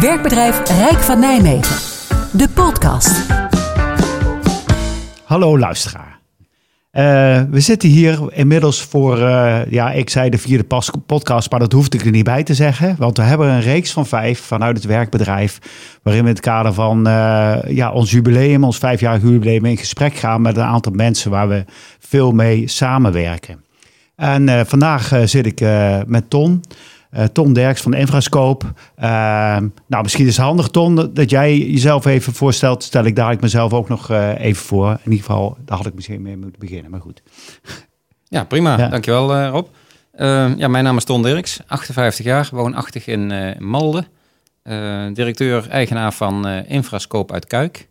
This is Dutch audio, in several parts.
Werkbedrijf Rijk van Nijmegen. De podcast. Hallo luisteraar. Eh, we zitten hier inmiddels voor, eh, ja, ik zei de vierde podcast, maar dat hoefde ik er niet bij te zeggen. Want we hebben een reeks van vijf vanuit het werkbedrijf, waarin we in het kader van eh, ja, ons jubileum, ons vijfjarig jubileum, in gesprek gaan met een aantal mensen waar we veel mee samenwerken. En vandaag zit ik met Ton. Eh, Ton Derks van Infrascope. Eh, nou, misschien is het handig, Ton, dat jij jezelf even voorstelt. Stel ik dadelijk mezelf ook nog eh, even voor. In ieder geval, daar had ik misschien mee moeten beginnen, maar goed. Ja, prima. Ja. Dankjewel eh, Rob. Eh, ja, mijn naam is Ton Dirks, 58 jaar, woonachtig in Malden. Eh, Directeur-eigenaar van eh Infrascope uit Kuik.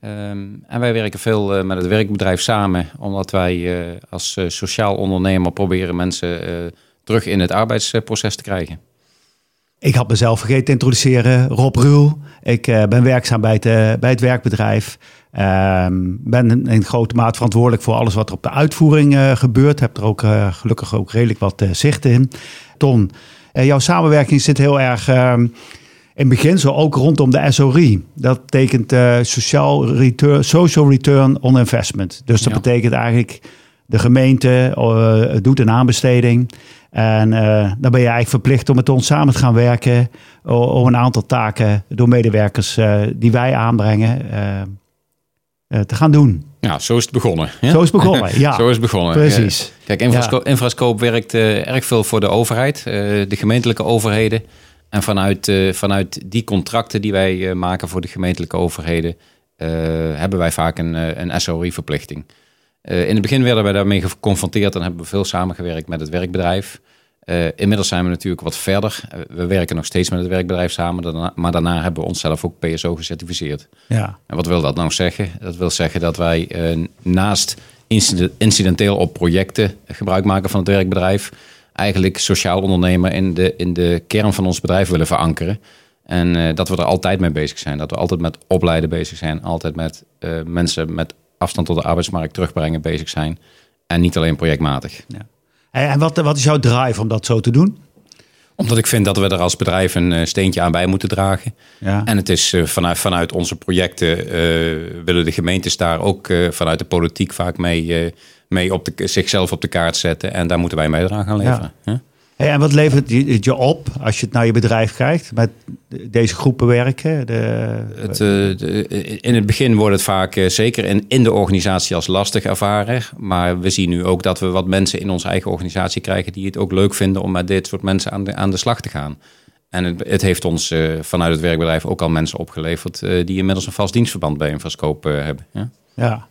Ehm, en wij werken veel met het werkbedrijf samen, omdat wij als sociaal ondernemer proberen mensen terug in het arbeidsproces te krijgen. Ik had mezelf vergeten te introduceren. Rob Ruul. Ik eh, ben werkzaam bij het, eh, bij het werkbedrijf. Ehm, ben in, grote mate verantwoordelijk voor alles wat er op de uitvoering eh, gebeurt. Heb er ook gelukkig ook redelijk wat zicht in. Ton, jouw samenwerking zit heel erg ehm, in beginsel ook rondom de SORI. Dat betekent social, return, social Return on Investment. Dus dat Ja. betekent eigenlijk de gemeente doet een aanbesteding. En eh, dan ben je eigenlijk verplicht om met ons samen te gaan werken. Om een aantal taken door medewerkers eh, die wij aanbrengen eh, eh, te gaan doen. Ja, zo is het begonnen. Ja? Zo is het begonnen, ja. zo is het begonnen. Precies. Kijk, Infrascope, Infrascope werkt erg veel voor de overheid, eh, de gemeentelijke overheden. En vanuit, eh, vanuit die contracten die wij eh, maken voor de gemeentelijke overheden, eh, hebben wij vaak een, een SOI-verplichting. Eh, in het begin werden wij daarmee geconfronteerd en hebben we veel samengewerkt met het werkbedrijf. Eh, inmiddels zijn we natuurlijk wat verder. Eh, we werken nog steeds met het werkbedrijf samen, daarna- maar daarna hebben we onszelf ook PSO gecertificeerd. Ja. En wat wil dat nou zeggen? Dat wil zeggen dat wij naast incide- incidenteel op projecten gebruik maken van het werkbedrijf, eigenlijk sociaal ondernemen in de, in de kern van ons bedrijf willen verankeren. En dat we er altijd mee bezig zijn. Dat we altijd met opleiden bezig zijn. Altijd met mensen met afstand tot de arbeidsmarkt terugbrengen bezig zijn. En niet alleen projectmatig. En en wat, wat is jouw drive om dat zo te doen? Omdat ik vind dat we er als bedrijf een eh, steentje aan bij moeten dragen. Ja. En het is eh, vanuit, vanuit onze projecten eh, willen de gemeentes daar ook vanuit de politiek vaak mee, mee op de, zichzelf op de kaart zetten. En daar moeten wij mee aan gaan leveren. Ja. Hey, en wat levert je, het je op als je het naar je bedrijf kijkt? Met deze groepen werken? De, Het, eh, de- in het begin wordt het vaak, eh, zeker in, in de organisatie, als lastig ervaren. Maar we zien nu ook dat we wat mensen in onze eigen organisatie krijgen die het ook leuk vinden om met dit soort mensen aan de, aan de slag te gaan. En het, het heeft ons eh, vanuit het werkbedrijf ook al mensen opgeleverd die inmiddels een vast dienstverband bij Infrascope eh, hebben. Ja? Ja.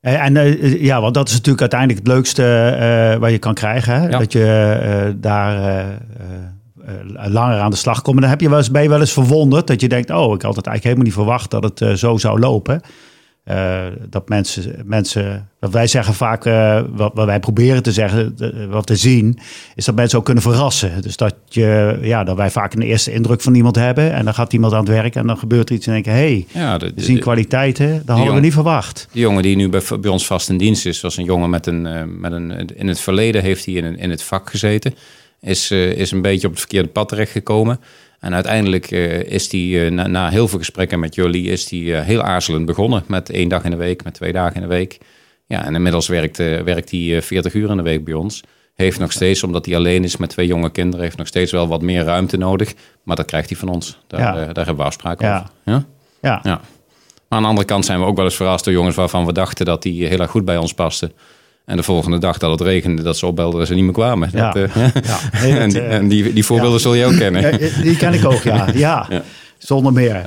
En, en eh, ja, want dat is natuurlijk uiteindelijk het leukste eh, wat je kan krijgen. Hè? Ja. Dat je eh, daar eh, eh, eh, langer aan de slag komt. En dan heb je wel eens, ben je wel eens verwonderd dat je denkt... oh, ik had het eigenlijk helemaal niet verwacht dat het eh, zo zou lopen. Eh, dat mensen, mensen, wat wij zeggen vaak, eh, wat, wat wij proberen te zeggen, wat te zien, is dat mensen ook kunnen verrassen. Dus dat, je, ja, dat wij vaak een eerste indruk van iemand hebben en dan gaat iemand aan het werk en dan gebeurt er iets en denken, hé, hey, Ja, de, we zien kwaliteiten, dat hadden we niet verwacht. Die jongen die nu bij, bij ons vast in dienst is, was een jongen met een, eh, met een. In het verleden heeft hij in, een- in het vak gezeten. Is, is een beetje op het verkeerde pad terechtgekomen. En uiteindelijk eh, is hij, eh, na, na heel veel gesprekken met jullie, is hij eh, heel aarzelend begonnen. Met één dag in de week, met twee dagen in de week. Ja, en inmiddels werkt, werkt hij eh, 40 uur in de week bij ons. Heeft nog steeds, omdat hij alleen is met twee jonge kinderen, heeft nog steeds wel wat meer ruimte nodig. Maar dat krijgt hij van ons. Daar, Ja. daar hebben we afspraken Ja. over. Ja? Ja, Ja. Maar aan de andere kant zijn we ook wel eens verrast door jongens waarvan we dachten dat die heel erg goed bij ons pasten. En de volgende dag dat het regende, dat ze opbelden dat ze niet meer kwamen. Ja. Dat, eh, ja. En die, eh, en die, die voorbeelden ja. zul je ook kennen. Die ken ik ook, ja. ja. Zonder meer.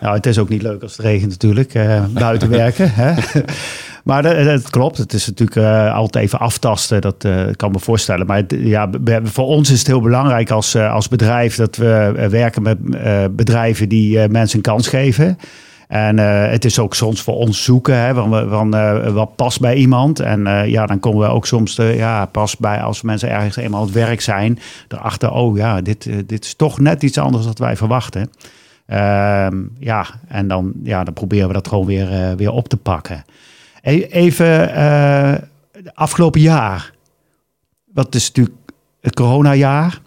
Nou, het is ook niet leuk als het regent natuurlijk, eh, buiten werken. Hè? Maar dat, dat klopt, het is natuurlijk altijd even aftasten, dat kan me voorstellen. Maar het- ja, voor ons is het heel belangrijk als, als bedrijf dat we werken met bedrijven die mensen een kans geven. En eh, het is ook soms voor ons zoeken, hè, van, van eh, wat past bij iemand. En eh, ja, dan komen we ook soms, ja, pas bij als mensen ergens eenmaal aan het werk zijn, erachter, oh ja, dit, dit is toch net iets anders dan wij verwachten. Ehm, ja, en dan, ja, dan proberen we dat gewoon weer, weer op te pakken. E- Even afgelopen jaar. Wat is natuurlijk het coronajaar.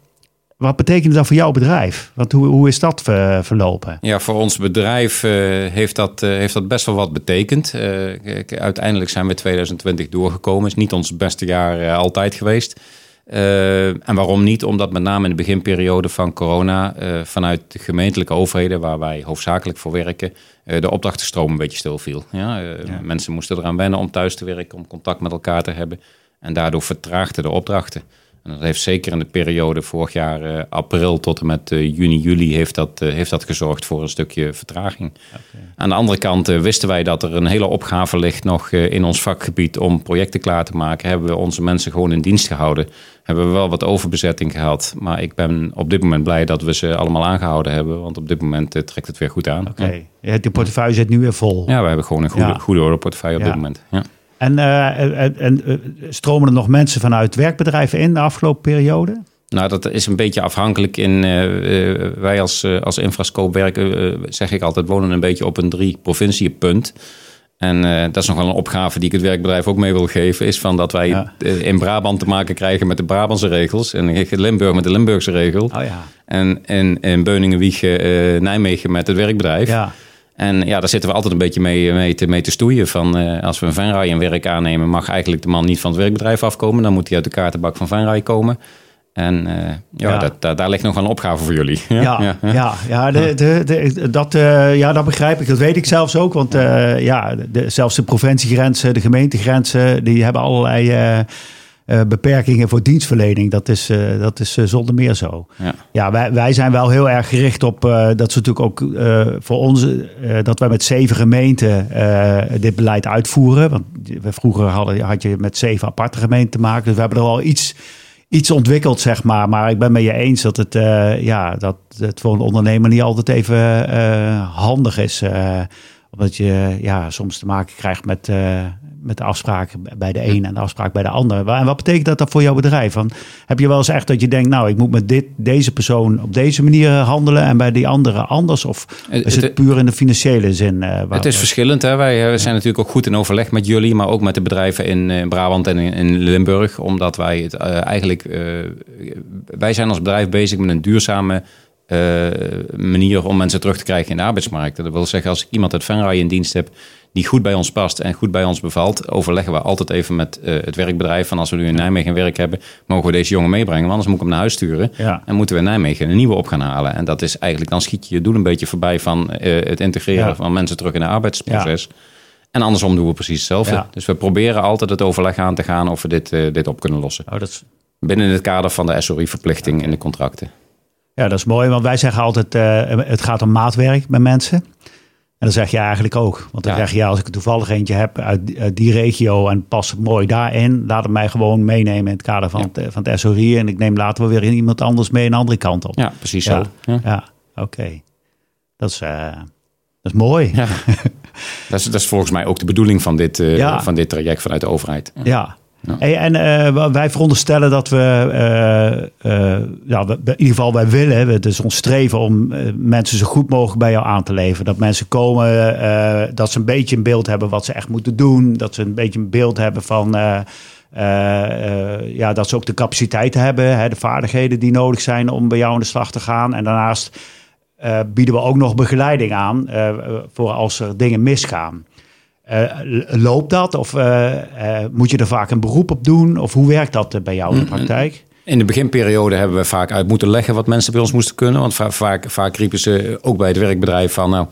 Wat betekent dat voor jouw bedrijf? Want hoe, hoe is dat ver- verlopen? Ja, voor ons bedrijf eh, heeft, dat, eh, heeft dat best wel wat betekend. Eh, uiteindelijk zijn we 2020 doorgekomen. is niet ons beste jaar eh, altijd geweest. Eh, en waarom niet? Omdat met name in de beginperiode van corona eh, vanuit de gemeentelijke overheden, waar wij hoofdzakelijk voor werken, eh, de opdrachtenstroom een beetje stilviel. Ja, eh, Ja. Mensen moesten eraan wennen om thuis te werken, om contact met elkaar te hebben. En daardoor vertraagden de opdrachten. En dat heeft zeker in de periode vorig jaar eh, april tot en met eh, juni, juli heeft dat, eh, heeft dat gezorgd voor een stukje vertraging. Aan de andere kant wisten wij dat er een hele opgave ligt nog in ons vakgebied om projecten klaar te maken. Hebben we onze mensen gewoon in dienst gehouden. Hebben we wel wat overbezetting gehad. Maar ik ben op dit moment blij dat we ze allemaal aangehouden hebben. Want op dit moment trekt het weer goed aan. Oké, ja. de portefeuille zit nu weer vol. Ja, we hebben gewoon een goede, Ja. goede orderportefeuille op Ja. dit moment. Ja. En, eh, en, en eh, stromen er nog mensen vanuit werkbedrijven in de afgelopen periode? Nou, dat is een beetje afhankelijk in. eh, wij als, als infrascope werken, zeg ik altijd, wonen een beetje op een drie provinciepunt. En dat is nog wel een opgave die ik het werkbedrijf ook mee wil geven. Is van dat wij Ja. in Brabant te maken krijgen met de Brabantse regels. En in Limburg met de Limburgse regel. Oh ja. En in, in Beuningen, Wiegen, Nijmegen met het werkbedrijf. Ja, En ja, daar zitten we altijd een beetje mee, mee, te, mee te stoeien. Van, eh, als we een Venray in werk aannemen, mag eigenlijk de man niet van het werkbedrijf afkomen. Dan moet hij uit de kaartenbak van Venray komen. En eh, ja, Ja. Dat, daar, daar ligt nog wel een opgave voor jullie. ja, ja, ja, de, de, de- dat, eh, ja, dat begrijp ik. Dat weet ik zelfs ook. Want ja, de, zelfs de provinciegrenzen, de gemeentegrenzen, die hebben allerlei eh, beperkingen voor dienstverlening. Dat is, eh, dat is eh, zonder meer zo. Ja. Ja, wij, wij zijn wel heel erg gericht op dat ze natuurlijk ook voor ons, dat wij met zeven gemeenten dit beleid uitvoeren. Want we vroeger hadden, had je met zeven aparte gemeenten te maken. Dus we hebben er al iets, iets ontwikkeld, zeg maar. Maar ik ben met je eens dat het, ja, dat het voor een ondernemer niet altijd even handig is. eh, omdat je ja, soms te maken krijgt met, met de afspraak bij de een en de afspraak bij de ander. En wat betekent dat dan voor jouw bedrijf? Van, heb je wel eens echt dat je denkt, nou, ik moet met dit, deze persoon op deze manier handelen en bij die andere anders? Of is het het- puur in de financiële zin? eh, waar- Het is verschillend. Hè? Wij eh, zijn natuurlijk ook goed in overleg met jullie, maar ook met de bedrijven in eh, Brabant en in, in Limburg. Omdat wij het eigenlijk. wij zijn als bedrijf bezig met een duurzame manier om mensen terug te krijgen in de arbeidsmarkt. Dat wil zeggen, als ik iemand uit Venray in dienst heb die goed bij ons past en goed bij ons bevalt, overleggen we altijd even met eh, het werkbedrijf van als we nu in Nijmegen werk hebben, mogen we deze jongen meebrengen, want anders moet ik hem naar huis sturen. Ja. En moeten we in Nijmegen een nieuwe op gaan halen. En dat is eigenlijk, dan schiet je je doel een beetje voorbij van eh, het integreren Ja. van mensen terug in het arbeidsproces. En andersom doen we precies hetzelfde. Dus we proberen altijd het overleg aan te gaan of we dit, eh, dit op kunnen lossen. Oh, dat is, Binnen het kader van de SORI-verplichting in de contracten. ja, dat is mooi, want wij zeggen altijd, het gaat om maatwerk bij mensen. En dat zeg je eigenlijk ook. Want dan Ja. zeg je, ja, als ik er toevallig eentje heb uit, uit die regio en het mooi daarin, laat het mij gewoon meenemen in het kader van, het, van het SORI. En ik neem later wel weer iemand anders mee een andere kant op. Ja, precies Ja. zo. Ja. Ja, oké. Dat, is, eh, dat is mooi. Ja. dat, is, dat is volgens mij ook de bedoeling van dit, eh, Ja. van dit traject vanuit de overheid. Ja. En eh, wij veronderstellen dat we, eh, eh, we- in ieder geval wij willen, het is ons streven om mensen zo goed mogelijk bij jou aan te leveren. Dat mensen komen, dat ze een beetje een beeld hebben wat ze echt moeten doen. Dat ze een beetje een beeld hebben van, ja, dat ze ook de capaciteiten hebben, hè, de vaardigheden die nodig zijn om bij jou aan de slag te gaan. En daarnaast bieden we ook nog begeleiding aan voor als er dingen misgaan. Eh, loopt dat? Of eh, eh, moet je er vaak een beroep op doen? Of hoe werkt dat bij jou in de praktijk? In de beginperiode hebben we vaak uit moeten leggen wat mensen bij ons moesten kunnen. Want va- vaak, vaak riepen ze ook bij het werkbedrijf van... nou,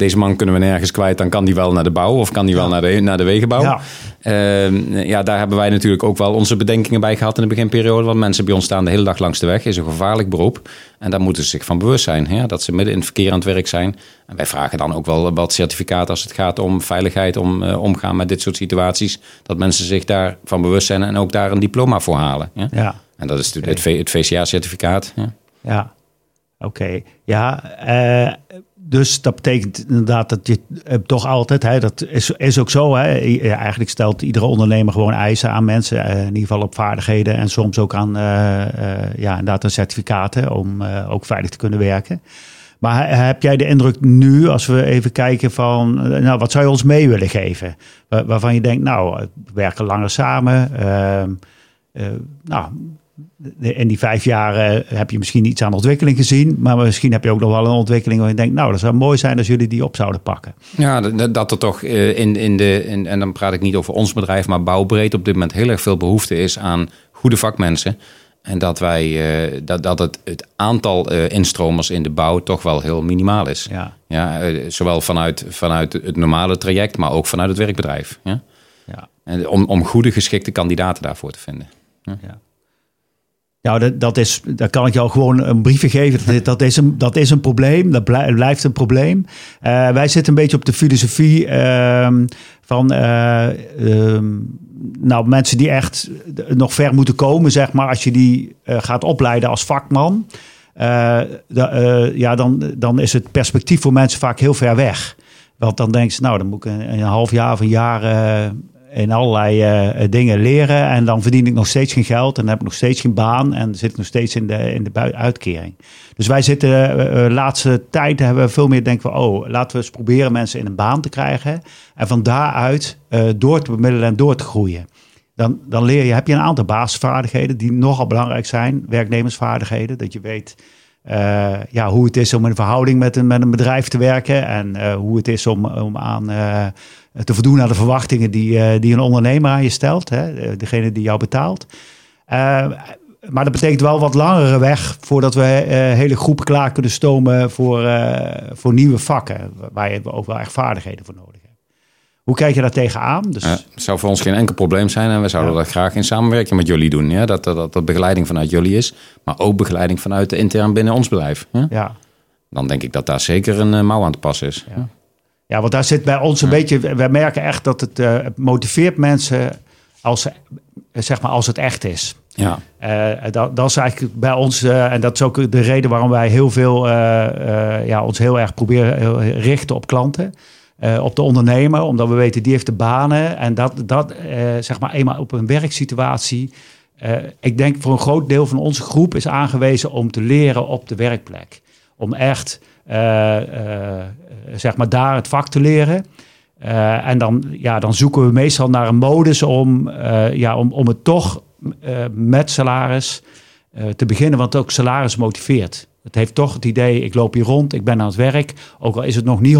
deze man kunnen we nergens kwijt, dan kan die wel naar de bouw... of kan die wel naar de, naar de wegenbouw. Ja. Ehm, ja, daar hebben wij natuurlijk ook wel onze bedenkingen bij gehad in de beginperiode. Want mensen bij ons staan de hele dag langs de weg. is een gevaarlijk beroep. En daar moeten ze zich van bewust zijn. Hè? Dat ze midden in het verkeer aan het werk zijn. En wij vragen dan ook wel wat certificaat als het gaat om veiligheid. Om eh, omgaan met dit soort situaties. Dat mensen zich daarvan bewust zijn en ook daar een diploma voor halen. Ja? Ja, En dat is het, V- het VCA-certificaat. Ja. ja. Oké. Ja, eh, dus dat betekent inderdaad dat je eh, toch altijd, hè, dat is, is ook zo. Hè, eigenlijk stelt iedere ondernemer gewoon eisen aan mensen. eh, in ieder geval op vaardigheden en soms ook aan eh, ja, inderdaad aan certificaten om ook veilig te kunnen werken. Maar he- heb jij de indruk nu, als we even kijken van, nou, wat zou je ons mee willen geven? Waar- waarvan je denkt, nou, we werken langer samen. ehm, eh, nou, in die vijf jaar eh, heb je misschien iets aan ontwikkeling gezien. Maar misschien heb je ook nog wel een ontwikkeling waar je denkt, nou, dat zou mooi zijn als jullie die op zouden pakken. Ja, dat, er toch eh, in, in de, in, en dan praat ik niet over ons bedrijf, maar bouwbreed op dit moment heel erg veel behoefte is aan goede vakmensen. En dat, wij, eh, dat, dat het, het aantal uh, instromers in de bouw toch wel heel minimaal is. Ja. Ja, zowel vanuit, vanuit het normale traject, maar ook vanuit het werkbedrijf. Ja? Ja. En om, om goede geschikte kandidaten daarvoor te vinden. Ja. Ja, dat, dat, is, dat kan ik jou gewoon een briefje geven. Dat, dat, is, een, dat is een probleem. Dat blijft een probleem. Uh, wij zitten een beetje op de filosofie uh, van uh, nou, mensen die echt nog ver moeten komen, zeg maar, als je die gaat opleiden als vakman. Ja, dan, dan is het perspectief voor mensen vaak heel ver weg. Want dan denk je, nou, dan moet ik een, een half jaar of een jaar in allerlei uh, dingen leren. En dan verdien ik nog steeds geen geld. En dan heb ik nog steeds geen baan. En zit ik nog steeds in de, in de uitkering. Dus wij zitten, uh, laatste tijd hebben we veel meer denken we, oh, laten we eens proberen mensen in een baan te krijgen. En van daaruit door te bemiddelen en door te groeien. Dan, dan leer je, heb je een aantal basisvaardigheden die nogal belangrijk zijn. Werknemersvaardigheden, dat je weet uh, ja, hoe het is om in verhouding met een, met een bedrijf te werken. En uh, hoe het is om, om aan uh, te voldoen aan de verwachtingen die, die een ondernemer aan je stelt. Hè, degene die jou betaalt. maar dat betekent wel wat langere weg voordat we hele groepen klaar kunnen stomen voor, voor nieuwe vakken. Waar je ook wel echt vaardigheden voor nodig hebt. Hoe kijk je daar tegenaan? Dus... het zou voor ons geen enkel probleem zijn en we zouden dat graag in samenwerking met jullie doen. Ja? Dat, dat, dat begeleiding vanuit jullie is, maar ook begeleiding vanuit de intern binnen ons bedrijf. Ja? ja. Dan denk ik dat daar zeker een uh, mouw aan te passen is. Ja. ja, want daar zit bij ons een beetje, wij merken echt dat het, uh, het motiveert mensen als, zeg maar, als het echt is. Ja. Uh, dat, dat, is eigenlijk bij ons, uh, en dat is ook de reden waarom wij heel veel, uh, ja, ons heel erg proberen richten op klanten. Uh, op de ondernemer, omdat we weten die heeft de banen. En dat, dat uh, zeg maar eenmaal op een werksituatie. Uh, ik denk voor een groot deel van onze groep is aangewezen om te leren op de werkplek. Om echt zeg maar daar het vak te leren. en dan, ja, dan zoeken we meestal naar een modus om, ja, om, om het toch met salaris te beginnen, want ook salaris motiveert. Het heeft toch het idee, ik loop hier rond, ik ben aan het werk. Ook al is het nog niet 100%,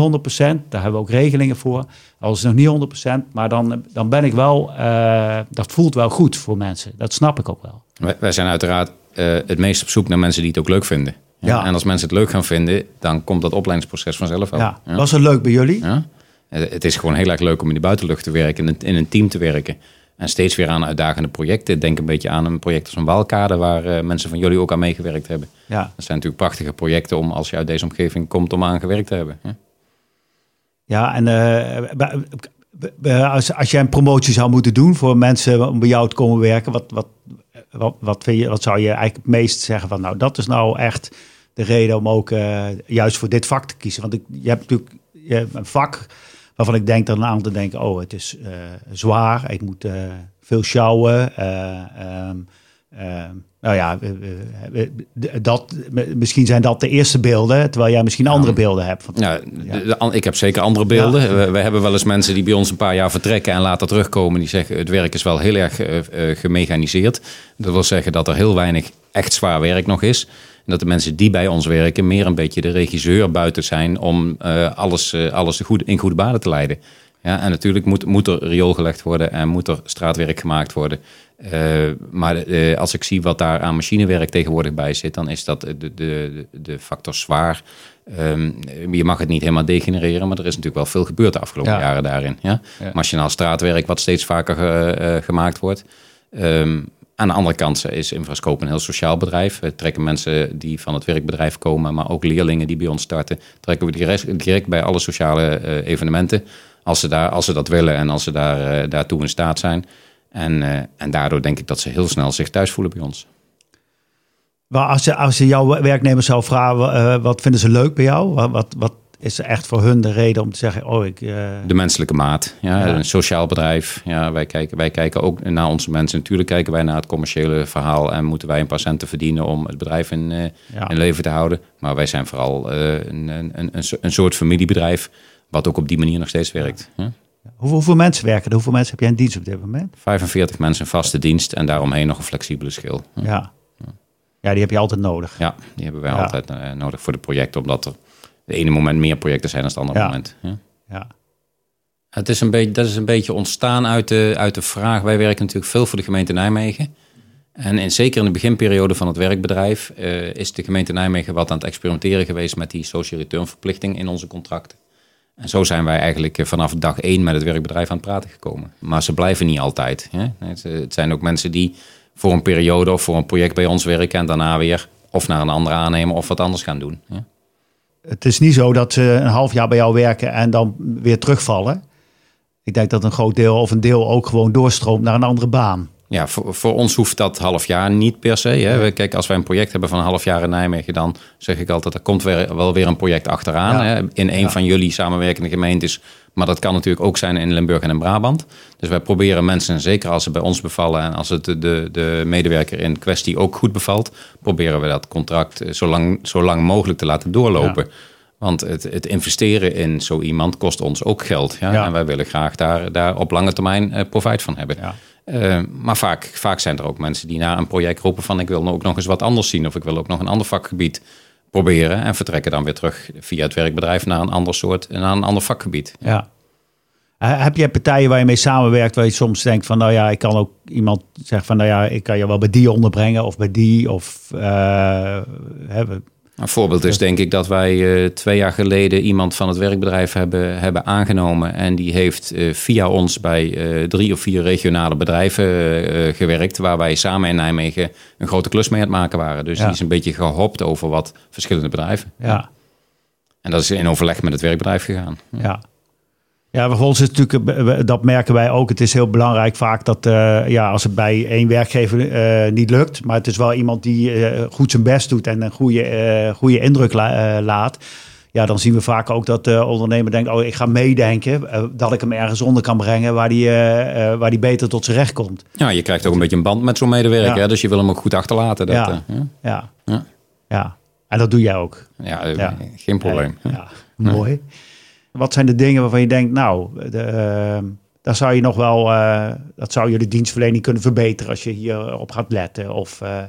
daar hebben we ook regelingen voor. Al is het nog niet 100%, maar dan, dan ben ik wel, uh, dat voelt wel goed voor mensen. Dat snap ik ook wel. Wij, wij zijn uiteraard uh, het meest op zoek naar mensen die het ook leuk vinden. Ja. ja. En als mensen het leuk gaan vinden, dan komt dat opleidingsproces vanzelf wel. Ja. ja. Was het leuk bij jullie? Ja. Het is gewoon heel erg leuk om in de buitenlucht te werken, in een, in een team te werken. En steeds weer aan uitdagende projecten. Denk een beetje aan een project als een Walkade, waar uh, mensen van jullie ook aan meegewerkt hebben. Ja. Dat zijn natuurlijk prachtige projecten om, als je uit deze omgeving komt, om aan gewerkt te hebben. Ja, ja en uh, als, als jij een promotie zou moeten doen voor mensen om bij jou te komen werken, wat, wat, wat, wat, vind je, wat zou je eigenlijk het meest zeggen van, nou, dat is nou echt de reden om ook uh, juist voor dit vak te kiezen? Want ik, je hebt natuurlijk je hebt een vak waarvan ik denk dat een aantal denken, oh, het is uh, zwaar, ik moet uh, veel sjouwen. Uh, um, nou ja, dat, misschien zijn dat de eerste beelden, terwijl jij misschien andere beelden hebt. Van, ja, de, ik heb zeker andere beelden. Ja. We, we, hebben wel eens mensen die bij ons een paar jaar vertrekken en later terugkomen, die zeggen het werk is wel heel erg gemechaniseerd. Dat wil zeggen dat er heel weinig echt zwaar werk nog is. Dat de mensen die bij ons werken meer een beetje de regisseur buiten zijn om uh, alles, uh, alles goed, in goede banen te leiden. Ja, en natuurlijk moet, moet er riool gelegd worden en moet er straatwerk gemaakt worden. Uh, maar als ik zie wat daar aan machinewerk tegenwoordig bij zit, dan is dat de, de, de factor zwaar. Um, je mag het niet helemaal degenereren, maar er is natuurlijk wel veel gebeurd de afgelopen ja. jaren daarin. Ja? ja? Machinaal straatwerk, wat steeds vaker gemaakt wordt. Um, aan de andere kant is Infrascope een heel sociaal bedrijf. We trekken mensen die van het werkbedrijf komen, maar ook leerlingen die bij ons starten, trekken we direct, direct bij alle sociale uh, evenementen. Als ze, daar, als ze dat willen en als ze daar, uh, daartoe in staat zijn. En, en daardoor denk ik dat ze heel snel zich thuis voelen bij ons. Maar als je, als je jouw werknemers zou vragen, wat vinden ze leuk bij jou? Wat, wat is er echt voor hun de reden om te zeggen: Oh, ik. Uh... De menselijke maat. Ja, ja, Een sociaal bedrijf. Ja, wij, kijken, wij kijken ook naar onze mensen. Natuurlijk kijken wij naar het commerciële verhaal. En moeten wij een paar centen verdienen om het bedrijf in, uh, ja. in leven te houden. Maar wij zijn vooral uh, een, een, een, een soort familiebedrijf. Wat ook op die manier nog steeds werkt. Ja. Hoeveel, hoeveel mensen werken er? Hoeveel mensen heb jij in dienst op dit moment? 45 mensen in vaste dienst en daaromheen nog een flexibele schil. Ja. Ja, die heb je altijd nodig. Ja, die hebben wij altijd eh, nodig voor de projecten, omdat er de ene moment meer projecten zijn dan het andere Ja. moment. Ja. Ja. Het is een beetje, dat is een beetje ontstaan uit de, uit de vraag. Wij werken natuurlijk veel voor de gemeente Nijmegen. En in, zeker in de beginperiode van het werkbedrijf eh, is de gemeente Nijmegen wat aan het experimenteren geweest met die social return verplichting in onze contracten. En zo zijn wij eigenlijk eh, vanaf dag één met het werkbedrijf aan het praten gekomen. Maar ze blijven niet altijd. Hè? Het, het zijn ook mensen die voor een periode of voor een project bij ons werken en daarna weer of naar een andere aannemer of wat anders gaan doen. Ja? Het is niet zo dat ze een half jaar bij jou werken en dan weer terugvallen. Ik denk dat een groot deel of een deel ook gewoon doorstroomt naar een andere baan. Ja, voor, voor ons hoeft dat half jaar niet per se. Hè. Kijk, als wij een project hebben van een half jaar in Nijmegen, dan zeg ik altijd, er komt weer, wel weer een project achteraan. Ja. Hè, in een Ja. van jullie samenwerkende gemeentes. Maar dat kan natuurlijk ook zijn in Limburg en in Brabant. Dus wij proberen mensen, zeker als ze bij ons bevallen en als het de, de, de medewerker in kwestie ook goed bevalt, proberen we dat contract eh, zo lang, zo lang mogelijk te laten doorlopen. Want het, het investeren in zo iemand kost ons ook geld. Ja? Ja. En wij willen graag daar, daar op lange termijn eh, profijt van hebben. Ja. Eh, maar vaak, vaak zijn er ook mensen die na een project roepen van ik wil ook nog eens wat anders zien of ik wil ook nog een ander vakgebied proberen en vertrekken dan weer terug via het werkbedrijf naar een ander soort, naar een ander vakgebied. Ja. Eh, heb jij partijen waar je mee samenwerkt waar je soms denkt van nou ja, ik kan ook iemand zeggen van nou ja, ik kan je wel bij die onderbrengen of bij die of eh, hebben. Een voorbeeld is denk ik dat wij eh, twee jaar geleden iemand van het werkbedrijf hebben, hebben aangenomen. En die heeft eh, via ons bij eh, drie of vier regionale bedrijven gewerkt. Waar wij samen in Nijmegen een grote klus mee aan het maken waren. Dus Ja. die is een beetje gehopt over wat verschillende bedrijven. Ja, En dat is in overleg met het werkbedrijf gegaan. ja. Ja, voor ons is het natuurlijk, eh, dat merken wij ook. Het is heel belangrijk vaak dat eh, ja, als het bij één werkgever eh, niet lukt, maar het is wel iemand die goed zijn best doet en een goede, goede indruk la- laat. Ja, dan zien we vaak ook dat de ondernemer denkt, oh, ik ga meedenken, dat ik hem ergens onder kan brengen waar die, waar die beter tot zijn recht komt. Ja, je krijgt ook een beetje een band met zo'n medewerker. Ja. Hè? Dus je wil hem ook goed achterlaten. Dat, Ja. ja. Ja, Ja. ja. En dat doe jij ook. Ja, Ja. geen probleem. Ja, mooi. Wat zijn de dingen waarvan je denkt, nou, de, eh, daar zou je nog wel, eh, dat zou je de dienstverlening kunnen verbeteren als je hierop gaat letten? Of, eh,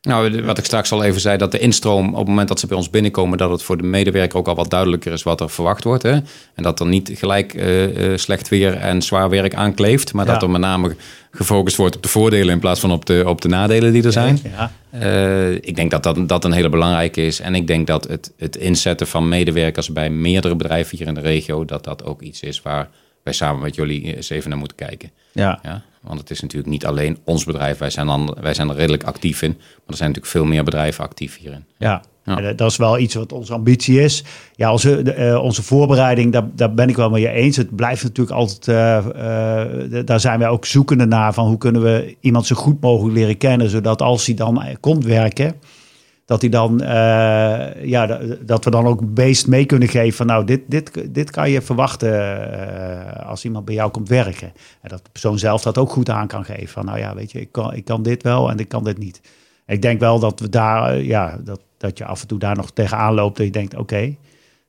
Nou, wat ik straks al even zei, dat de instroom op het moment dat ze bij ons binnenkomen, dat het voor de medewerker ook al wat duidelijker is wat er verwacht wordt. Hè? En dat er niet gelijk eh, slecht weer en zwaar werk aankleeft, maar Ja. dat er met name gefocust wordt op de voordelen in plaats van op de, op de nadelen die er zijn. ja, Eh, ik denk dat, dat dat een hele belangrijke is. En ik denk dat het, het inzetten van medewerkers bij meerdere bedrijven hier in de regio, dat dat ook iets is waar wij samen met jullie eens even naar moeten kijken. ja, Ja, want het is natuurlijk niet alleen ons bedrijf. Wij zijn, dan, wij zijn er redelijk actief in. Maar er zijn natuurlijk veel meer bedrijven actief hierin. ja. Ja. Eh, dat is wel iets wat onze ambitie is. Ja, onze, eh, onze voorbereiding, daar, ben ik wel mee eens. Het blijft natuurlijk altijd, eh, daar zijn wij ook zoekende naar van hoe kunnen we iemand zo goed mogelijk leren kennen, zodat als hij dan komt werken, dat hij dan, ja, dat we dan ook een beest mee kunnen geven van nou, dit, dit, dit kan je verwachten als iemand bij jou komt werken. En dat de persoon zelf dat ook goed aan kan geven. Van nou ja, weet je, ik kan, ik kan dit wel en ik kan dit niet. Ik denk wel dat we daar, eh, ja, dat, dat je af en toe daar nog tegenaan loopt. Dat je denkt, oké,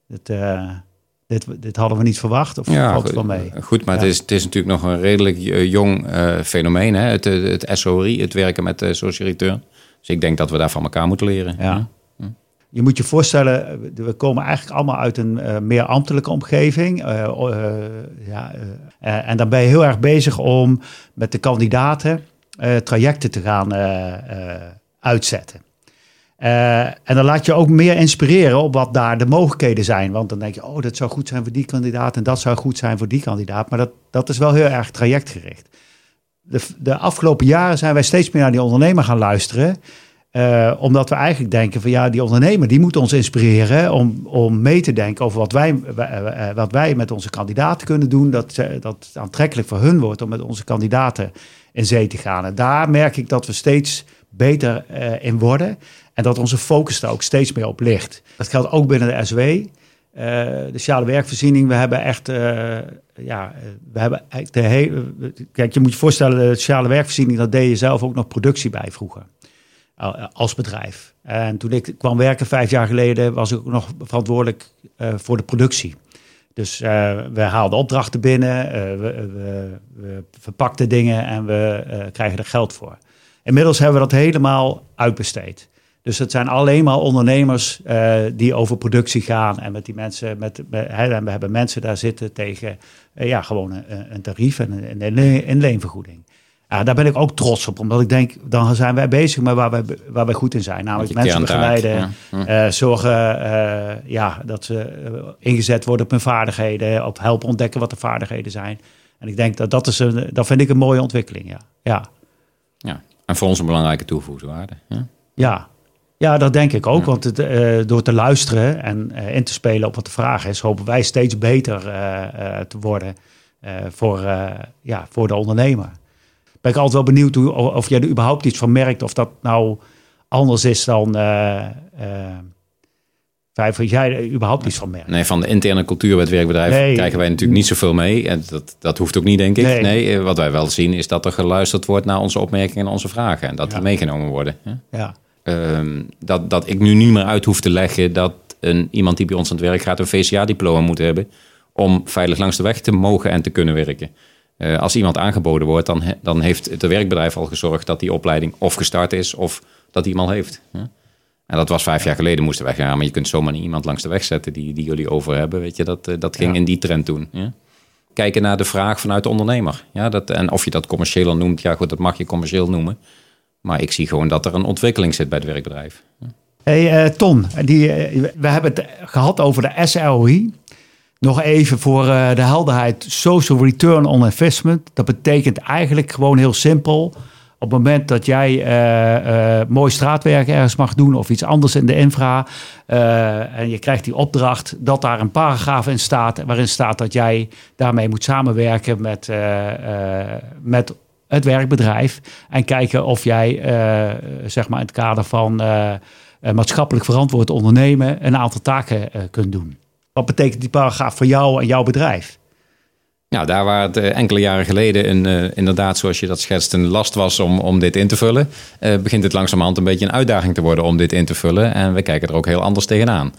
dit, eh, dit, dit hadden we niet verwacht. Of valt het wel mee? goed maar Ja. het, is, het is natuurlijk nog een redelijk eh, jong fenomeen. Hè? Het, eh, het SORI, het werken met de social return. Dus ik denk dat we daar van elkaar moeten leren. Ja. Je moet je voorstellen, we komen eigenlijk allemaal uit een meer ambtelijke omgeving. Ja, en dan ben je heel erg bezig om met de kandidaten trajecten te gaan uitzetten. Eh, en dan laat je ook meer inspireren op wat daar de mogelijkheden zijn. Want dan denk je, oh, dat zou goed zijn voor die kandidaat en dat zou goed zijn voor die kandidaat. Maar dat, dat is wel heel erg trajectgericht. De, de afgelopen jaren zijn wij steeds meer naar die ondernemer gaan luisteren. Eh, omdat we eigenlijk denken van ja, die ondernemer die moet ons inspireren om, om mee te denken over wat wij, eh, wat wij met onze kandidaten kunnen doen. Dat, dat aantrekkelijk voor hun wordt om met onze kandidaten in zee te gaan. En daar merk ik dat we steeds beter eh, in worden. En dat onze focus daar ook steeds meer op ligt. Dat geldt ook binnen de SW. eh, de sociale werkvoorziening, we hebben echt, eh, ja, we hebben de hele, kijk, je moet je voorstellen, de sociale werkvoorziening, dat deed je zelf ook nog productie bij vroeger al- als bedrijf. En toen ik kwam werken vijf jaar geleden, was ik ook nog verantwoordelijk voor de productie. Dus uh, we haalden opdrachten binnen, uh, we, we, we, verpakten dingen en we uh, krijgen er geld voor. Inmiddels hebben we dat helemaal uitbesteed. Dus het zijn alleen maar ondernemers die over productie gaan en met die mensen, met, met en we hebben mensen daar zitten tegen ja, gewoon een, een tarief en een, een leenvergoeding. Ja, daar ben ik ook trots op, omdat ik denk, dan zijn wij bezig met waar wij, waar wij goed in zijn. Namelijk mensen begeleiden, ja. uh, zorgen ja, dat ze ingezet worden op hun vaardigheden, op helpen ontdekken wat de vaardigheden zijn. En ik denk dat dat is een, dat vind ik een mooie ontwikkeling, ja. Ja, ja. En voor ons een belangrijke toegevoegde waarde. Ja, ja. ja dat denk ik ook, want het, door te luisteren en in te spelen op wat de vraag is, hopen wij steeds beter te worden voor, ja, voor de ondernemer ben ik altijd wel benieuwd hoe, of jij er überhaupt iets van merkt. Of dat nou anders is dan uh, uh, of jij er überhaupt iets van merkt. Nee, van de interne cultuur bij het werkbedrijf krijgen wij natuurlijk niet zoveel mee. En dat, dat hoeft ook niet, denk ik. Nee. nee. wat wij wel zien is dat er geluisterd wordt naar onze opmerkingen en onze vragen. En dat die meegenomen worden. Ja. Uh, dat, dat ik nu niet meer uit hoef te leggen dat een, iemand die bij ons aan het werk gaat een VCA-diploma moet hebben om veilig langs de weg te mogen en te kunnen werken. Uh, als iemand aangeboden wordt, dan, dan heeft het werkbedrijf al gezorgd dat die opleiding of gestart is of dat die iemand heeft. En dat was vijf jaar geleden moesten wij gaan, maar je kunt zomaar niet iemand langs de weg zetten die, die jullie over hebben. Weet je, dat, eh, dat ging in die trend toen. Ja? Kijken naar de vraag vanuit de ondernemer. Ja, dat, en of je dat commercieel noemt, ja goed, dat mag je commercieel noemen. Maar ik zie gewoon dat er een ontwikkeling zit bij het werkbedrijf. Hey uh, Ton, die, we hebben het gehad over de SROI. Nog even voor uh, de helderheid. Social return on investment. Dat betekent eigenlijk gewoon heel simpel. Op het moment dat jij uh, uh, mooi straatwerk ergens mag doen of iets anders in de infra. en je krijgt die opdracht, dat daar een paragraaf in staat. waarin staat dat jij daarmee moet samenwerken met, met het werkbedrijf. En kijken of jij, zeg maar in het kader van maatschappelijk verantwoord ondernemen. een aantal taken kunt doen. Wat betekent die paragraaf voor jou en jouw bedrijf? Nou, daar waar het eh, enkele jaren geleden een, uh, inderdaad, zoals je dat schetst, een last was om, om dit in te vullen, uh, begint het langzamerhand een beetje een uitdaging te worden om dit in te vullen. En we kijken er ook heel anders tegenaan.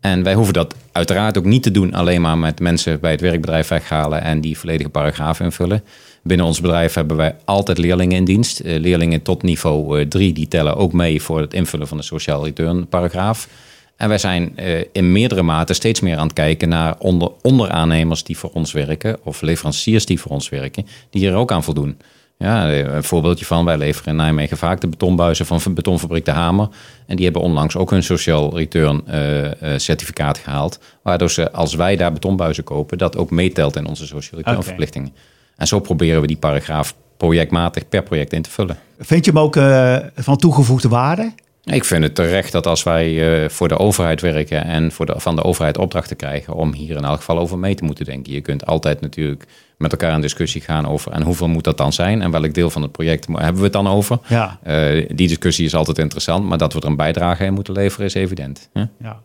En wij hoeven dat uiteraard ook niet te doen alleen maar met mensen bij het werkbedrijf weghalen en die volledige paragraaf invullen. Binnen ons bedrijf hebben wij altijd leerlingen in dienst. leerlingen tot niveau 3 die tellen ook mee voor het invullen van de sociaal return paragraaf. En wij zijn uh, in meerdere mate steeds meer aan het kijken naar onder, onderaannemers die voor ons werken, of leveranciers die voor ons werken, die hier ook aan voldoen. Ja, een voorbeeldje van, wij leveren in Nijmegen vaak de betonbuizen van betonfabriek De Hamer. En die hebben onlangs ook hun social return uh, uh, certificaat gehaald. Waardoor ze, als wij daar betonbuizen kopen, dat ook meetelt in onze social return okay. verplichtingen. En zo proberen we die paragraaf projectmatig per project in te vullen. Vind je hem ook van toegevoegde waarde? Ik vind het terecht dat als wij uh, voor de overheid werken en voor de, van de overheid opdrachten krijgen om hier in elk geval over mee te moeten denken. Je kunt altijd natuurlijk met elkaar in discussie gaan over en hoeveel moet dat dan zijn en welk deel van het project hebben we het dan over. Ja. Uh, die discussie is altijd interessant, maar dat we er een bijdrage in moeten leveren is evident. Huh? Ja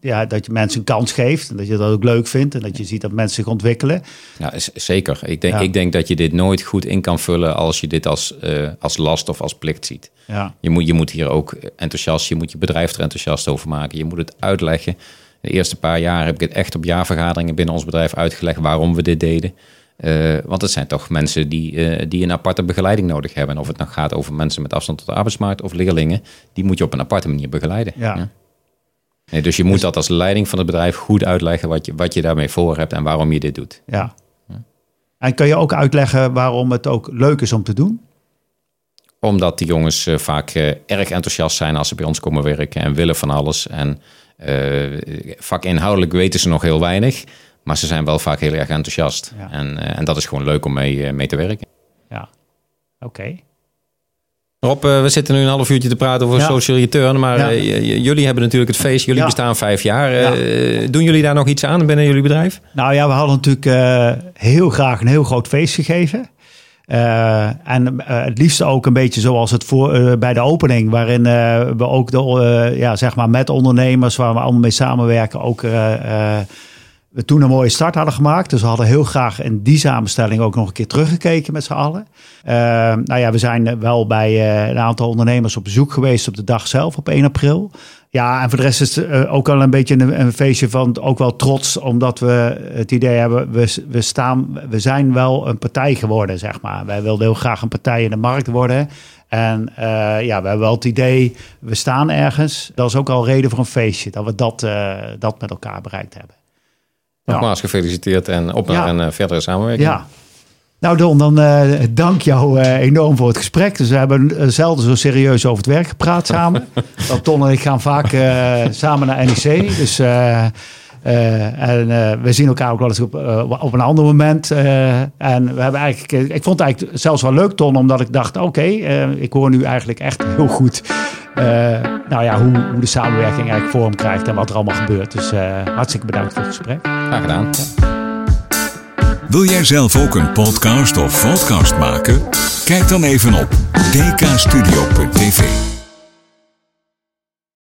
ja, dat je mensen een kans geeft en dat je dat ook leuk vindt en dat je ziet dat mensen zich ontwikkelen. Ja, zeker. Ik denk, ik denk dat je dit nooit goed in kan vullen als je dit als, uh, als last of als plicht ziet. Ja. Je, moet, je moet hier ook enthousiast, je moet je bedrijf er enthousiast over maken. Je moet het uitleggen. De eerste paar jaar heb ik het echt op jaarvergaderingen binnen ons bedrijf uitgelegd waarom we dit deden. Uh, want het zijn toch mensen die, uh, die een aparte begeleiding nodig hebben. of het nou gaat over mensen met afstand tot de arbeidsmarkt of leerlingen, die moet je op een aparte manier begeleiden. Ja. ja? Nee, dus je moet dus- dat als leiding van het bedrijf goed uitleggen wat je, wat je daarmee voor hebt en waarom je dit doet. Ja. En kan je ook uitleggen waarom het ook leuk is om te doen? Omdat die jongens uh, vaak uh, erg enthousiast zijn als ze bij ons komen werken en willen van alles. En uh, vakinhoudelijk weten ze nog heel weinig, maar ze zijn wel vaak heel erg enthousiast. Ja. En, en dat is gewoon leuk om mee, mee te werken. Ja, oké. Okay. Rob, we zitten nu een half uurtje te praten over ja. social return. Maar ja. jullie hebben natuurlijk het feest. Jullie ja. bestaan vijf jaar. Doen jullie daar nog iets aan binnen jullie bedrijf? Nou ja, we hadden natuurlijk uh, heel graag een heel groot feest gegeven. Uh, en uh, het liefst ook een beetje zoals het voor, bij de opening. Waarin we ook de, ja, zeg maar met ondernemers waar we allemaal mee samenwerken. Ook we toen een mooie start hadden gemaakt. Dus we hadden heel graag in die samenstelling ook nog een keer teruggekeken met z'n allen. Uh, nou ja, we zijn wel bij uh, een aantal ondernemers op bezoek geweest op de dag zelf op 1 april. Ja, en voor de rest is het eh, ook al een beetje een, feestje van ook wel trots, omdat we het idee hebben, we, we, staan, we zijn wel een partij geworden, zeg maar. Wij wilden heel graag een partij in de markt worden. En ja, we hebben wel het idee, we staan ergens. Dat is ook al reden voor een feestje, dat we dat, dat met elkaar bereikt hebben. Nogmaals gefeliciteerd en op naar een verdere samenwerking. Ja, nou Don, dan uh, dank jou uh, enorm voor het gesprek. Dus we hebben zelden zo serieus over het werk gepraat samen. Ton en ik gaan vaak uh, samen naar NEC. Dus, en we zien elkaar ook wel eens op, op een ander moment. en we hebben eigenlijk, ik vond het eigenlijk zelfs wel leuk Ton, omdat ik dacht, oké, ik hoor nu eigenlijk echt heel goed... nou ja, hoe, hoe, de samenwerking eigenlijk vorm krijgt en wat er allemaal gebeurt. Dus hartstikke bedankt voor het gesprek. Graag gedaan. Ja. Wil jij zelf ook een podcast of podcast maken? Kijk dan even op dkstudio.tv.